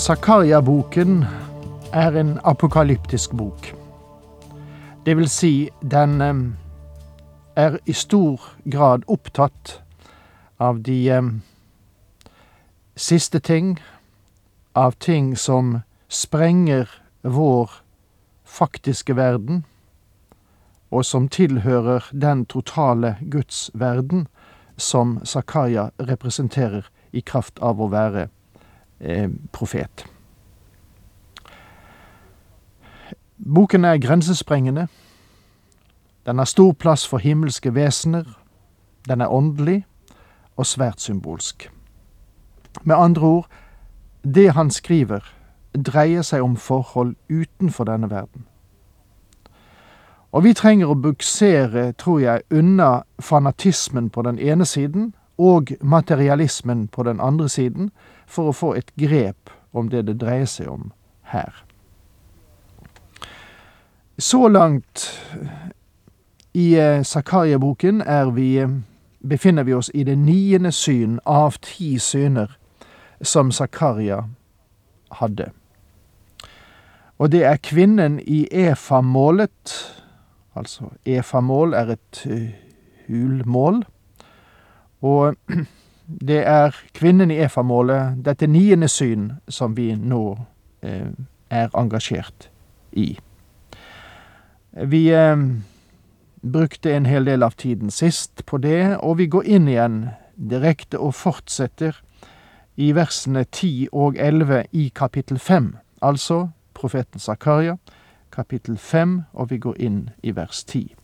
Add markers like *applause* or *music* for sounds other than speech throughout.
Zakaria-boken er en apokalyptisk bok. Det vil si, den eh, er i stor grad opptatt av de eh, siste ting, av ting som sprenger vår faktiske verden, og som tilhører den totale Guds verden som Zakaria representerer i kraft av å være profet. Boken er grensesprengende. Den har stor plass for himmelske vesener. Den er åndelig og svært symbolsk. Med andre ord, det han skriver, dreier seg om forhold utenfor denne verden. Og vi trenger å buksere, tror jeg, unna fanatismen på den ene siden og materialismen på den andre siden for å få et grep om det det dreier seg om her. Så langt i eh, Zakaria-boken befinner vi oss i det niende syn av ti syner som Zakaria hadde. Og det er kvinnen i Efa-målet. Altså, Efa-mål er et uh, hulmål. Og *clears throat* det er kvinnen i Efa-målet, dette niende syn, som vi nå eh, er engasjert i. Vi eh, brukte en hel del av tiden sist på det, og vi går inn igjen direkte og fortsetter i versene 10 og 11 i kapittel 5, altså profeten Zakaria, kapittel 5, og vi går inn i vers 10.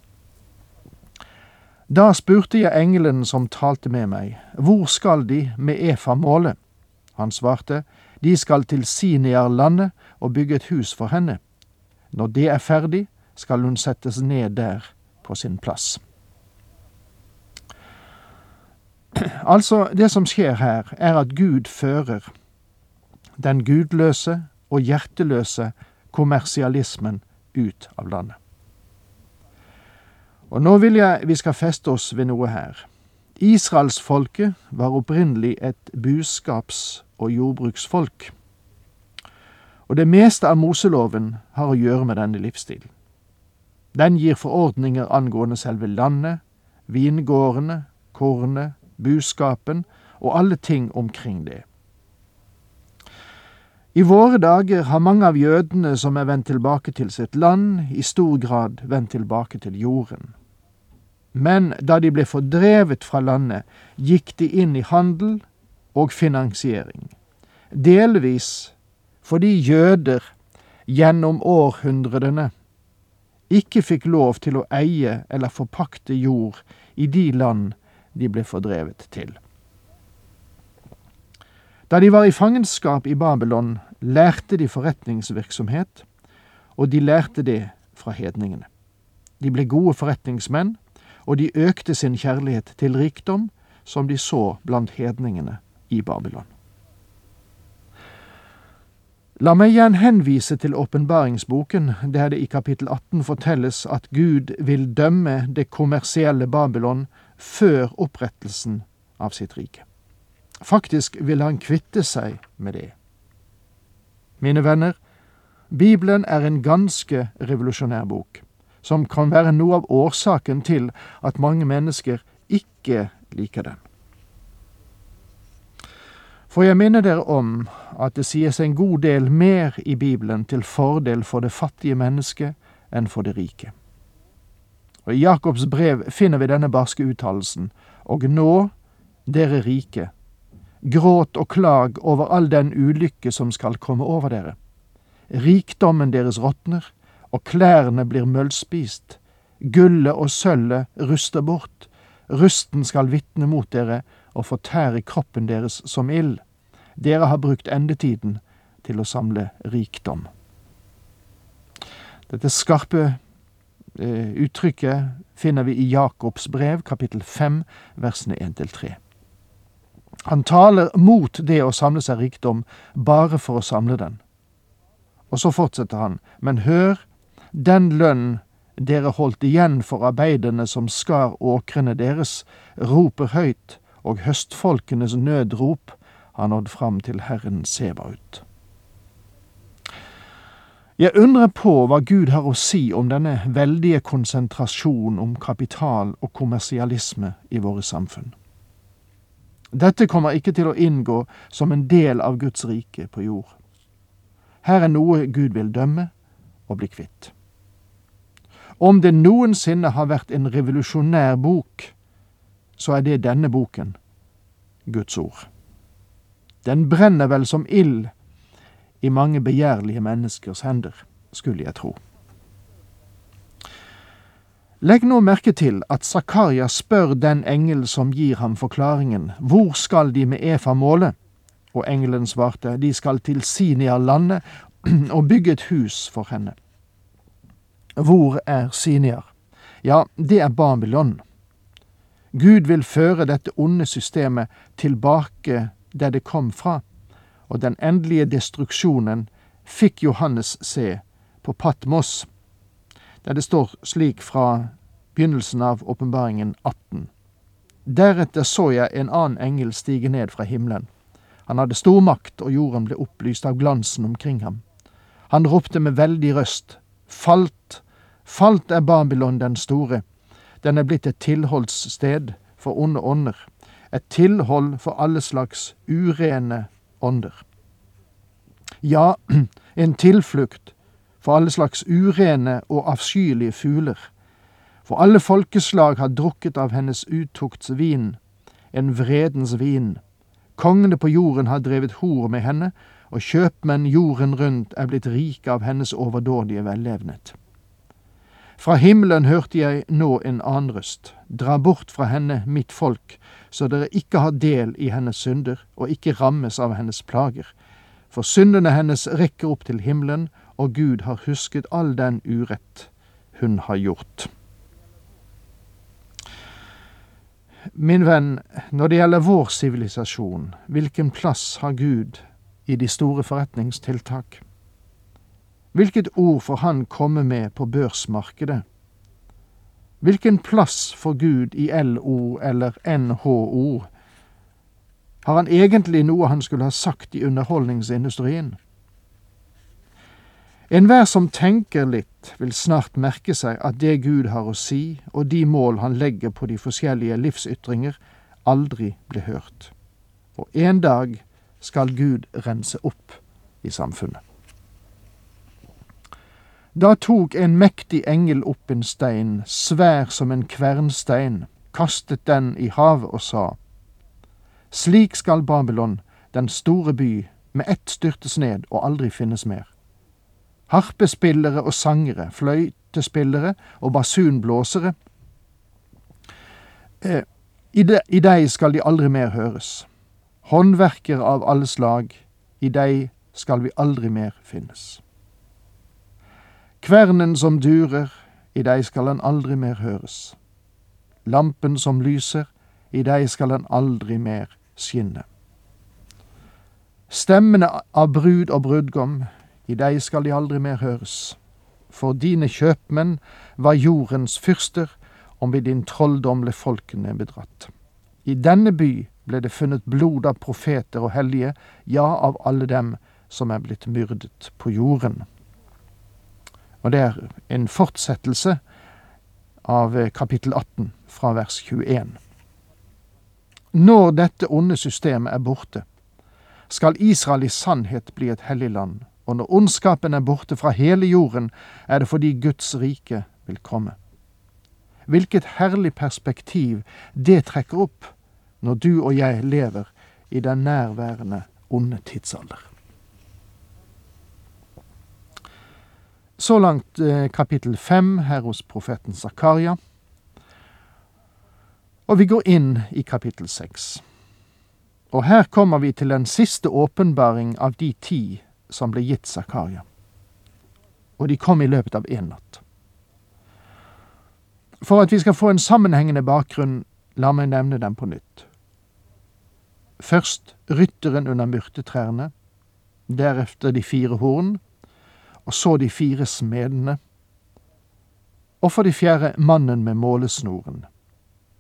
Da spurte jeg engelen som talte med meg, hvor skal de med Efa måle? Han svarte, de skal til Sinear-landet og bygge et hus for henne. Når det er ferdig, skal hun settes ned der på sin plass. *clears throat* Altså, det som skjer her, er at Gud fører den gudløse og hjerteløse kommersialismen ut av landet. Og nå vil jeg vi skal feste oss ved noe her. Israelsfolket var opprinnelig et buskaps- og jordbruksfolk. Og det meste av Moseloven har å gjøre med denne livsstilen. Den gir forordninger angående selve landet, vingårdene, kornet, buskapen og alle ting omkring det. I våre dager har mange av jødene som er vendt tilbake til sitt land, i stor grad vendt tilbake til jorden. Men da de ble fordrevet fra landet, gikk de inn i handel og finansiering. Delvis fordi jøder gjennom århundrene ikke fikk lov til å eie eller forpakte jord i de land de ble fordrevet til. Da de var i fangenskap i Babylon, lærte de forretningsvirksomhet, og de lærte det fra hedningene. De ble gode forretningsmenn, og de økte sin kjærlighet til rikdom, som de så blant hedningene i Babylon. La meg igjen henvise til åpenbaringsboken, der det i kapittel 18 fortelles at Gud vil dømme det kommersielle Babylon før opprettelsen av sitt rike. Faktisk vil han kvitte seg med det. Mine venner, Bibelen er en ganske revolusjonær bok, som kan være noe av årsaken til at mange mennesker ikke liker den. For jeg minner dere om at det sies en god del mer i Bibelen til fordel for det fattige mennesket enn for det rike. Og I Jakobs brev finner vi denne barske uttalelsen, og nå, dere rike, gråt og klag over all den ulykke som skal komme over dere. Rikdommen deres råtner, og klærne blir møllspist, gullet og sølvet ruster bort, rusten skal vitne mot dere og fortære kroppen deres som ild. Dere har brukt endetiden til å samle rikdom. Dette skarpe eh, uttrykket finner vi i Jakobs brev, kapittel 5, versene 1-3. Han taler mot det å samle seg rikdom bare for å samle den. Og så fortsetter han, men hør, den lønn dere holdt igjen for arbeiderne som skar åkrene deres, roper høyt, og høstfolkenes nødrop har nådd fram til Herren Sebaut. Jeg undrer på hva Gud har å si om denne veldige konsentrasjon om kapital og kommersialisme i våre samfunn. Dette kommer ikke til å inngå som en del av Guds rike på jord. Her er noe Gud vil dømme og bli kvitt. Om det noensinne har vært en revolusjonær bok, så er det denne boken, Guds ord. Den brenner vel som ild i mange begjærlige menneskers hender, skulle jeg tro. Legg nå merke til at Zakaria spør den engel som gir ham forklaringen, hvor skal de med Efa måle? Og engelen svarte, de skal til Siniar-landet *clears throat* og bygge et hus for henne. Hvor er Siniar? Ja, det er Babylon. Gud vil føre dette onde systemet tilbake der det kom fra, og den endelige destruksjonen fikk Johannes se på Patmos, der det står slik fra begynnelsen av åpenbaringen 18. Deretter så jeg en annen engel stige ned fra himmelen. Han hadde stor makt, og jorden ble opplyst av glansen omkring ham. Han ropte med veldig røst, Falt, falt er Babylon den store. Den er blitt et tilholdssted for onde ånder, et tilhold for alle slags urene ånder. Ja, *clears throat* en tilflukt for alle slags urene og avskyelige fugler. For alle folkeslag har drukket av hennes utukts vin, en vredens vin. Kongene på jorden har drevet hor med henne, og kjøpmenn jorden rundt er blitt rike av hennes overdådige vellevnet. Fra himmelen hørte jeg nå en annen røst, dra bort fra henne mitt folk, så dere ikke har del i hennes synder og ikke rammes av hennes plager. For syndene hennes rekker opp til himmelen, og Gud har husket all den urett hun har gjort. Min venn, når det gjelder vår sivilisasjon, hvilken plass har Gud i de store forretningstiltak? Hvilket ord får han komme med på børsmarkedet? Hvilken plass får Gud i LO eller NHO? Har han egentlig noe han skulle ha sagt i underholdningsindustrien? Enhver som tenker litt, vil snart merke seg at det Gud har å si, og de mål han legger på de forskjellige livsytringer, aldri blir hørt. Og en dag skal Gud rense opp i samfunnet. Da tok en mektig engel opp en stein, svær som en kvernstein, kastet den i havet og sa, Slik skal Babylon, den store by, med ett styrtes ned og aldri finnes mer. Harpespillere og sangere, fløytespillere og basunblåsere, eh, i, i deg skal de aldri mer høres. Håndverkere av alle slag, i dei skal vi aldri mer finnes. Kvernen som durer, i dei skal han aldri mer høres. Lampen som lyser, i dei skal han aldri mer skinne. Stemmene av brud og brudgom, i deg skal de aldri mer høres. For dine kjøpmenn var jordens fyrster, om ved din trolldom ble folkene bedratt. I denne by ble det funnet blod av profeter og hellige, ja, av alle dem som er blitt myrdet på jorden. Og det er en fortsettelse av eh, kapittel 18 fra vers 21. Når dette onde systemet er borte, skal Israel i sannhet bli et hellig land, og når ondskapen er borte fra hele jorden, er det fordi Guds rike vil komme. Hvilket herlig perspektiv det trekker opp når du og jeg lever i den nærværende onde tidsalder. Så langt eh, kapittel fem her hos profeten Zakaria. Og vi går inn i kapittel seks. Og her kommer vi til den siste åpenbaring av de ti som ble gitt Zakaria. Og de kom i løpet av én natt. For at vi skal få en sammenhengende bakgrunn, la meg nevne dem på nytt. Først rytteren under myrtetrærne, deretter de fire horn, og så de fire smedene, og for de fjerde mannen med målesnoren.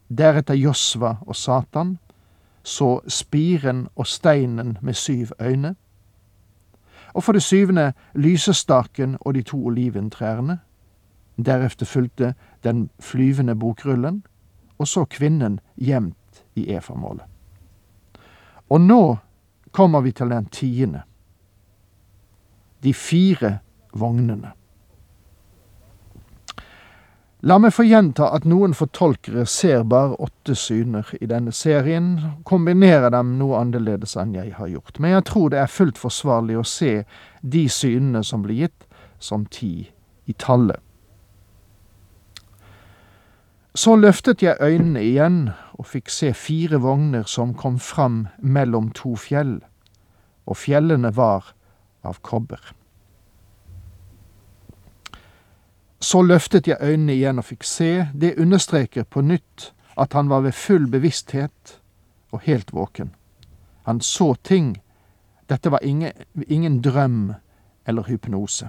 Deretter Josva og Satan, så spiren og steinen med syv øyne, og for det syvende lysestaken og de to oliventrærne. Deretter fulgte den flyvende bokrullen, og så kvinnen gjemt i efamålet. Og nå kommer vi til den tiende. De fire vognene. La meg få gjenta at noen fortolkere ser bare åtte syner i denne serien, kombinerer dem noe annerledes enn jeg har gjort, men jeg tror det er fullt forsvarlig å se de synene som blir gitt, som ti i tallet. Så løftet jeg øynene igjen og fikk se fire vogner som kom fram mellom to fjell, og fjellene var av kobber. Så løftet jeg øynene igjen og fikk se. Det understreker på nytt at han var ved full bevissthet og helt våken. Han så ting. Dette var ingen, ingen drøm eller hypnose.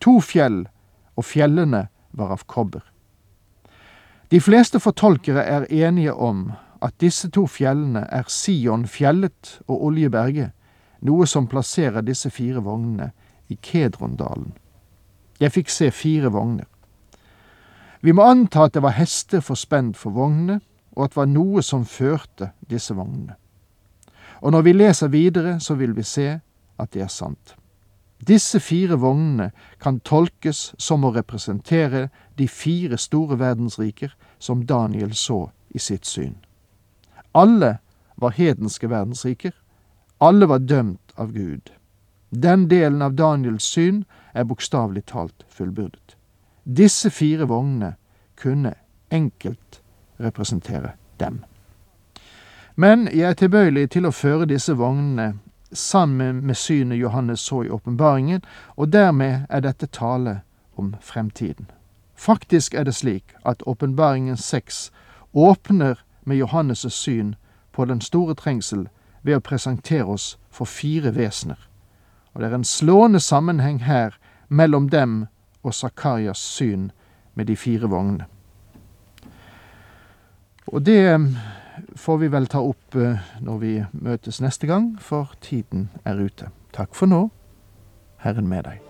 To fjell, og fjellene var av kobber. De fleste fortolkere er enige om at disse to fjellene er Sion fjellet og Oljeberget, noe som plasserer disse fire vognene i Kedrondalen. Jeg fikk se fire vogner. Vi må anta at det var hester forspent for vognene, og at det var noe som førte disse vognene. Og når vi leser videre, så vil vi se at det er sant. Disse fire vognene kan tolkes som å representere de fire store verdensriker som Daniel så i sitt syn. Alle var hedenske verdensriker. Alle var dømt av Gud. Den delen av Daniels syn er bokstavelig talt fullbyrdet. Disse fire vognene kunne enkelt representere dem. Men jeg er tilbøyelig til å føre disse vognene sammen med synet Johannes så i åpenbaringen, og dermed er dette tale om fremtiden. Faktisk er det slik at åpenbaringen seks åpner med Johannes' syn på den store trengsel ved å presentere oss for fire vesener og det er en slående sammenheng her mellom dem og Zakarias syn med de fire vognene. Og det eh, får vi vel ta opp eh, når vi møtes neste gang, for tiden er ute. Takk for nå. Herren med deg.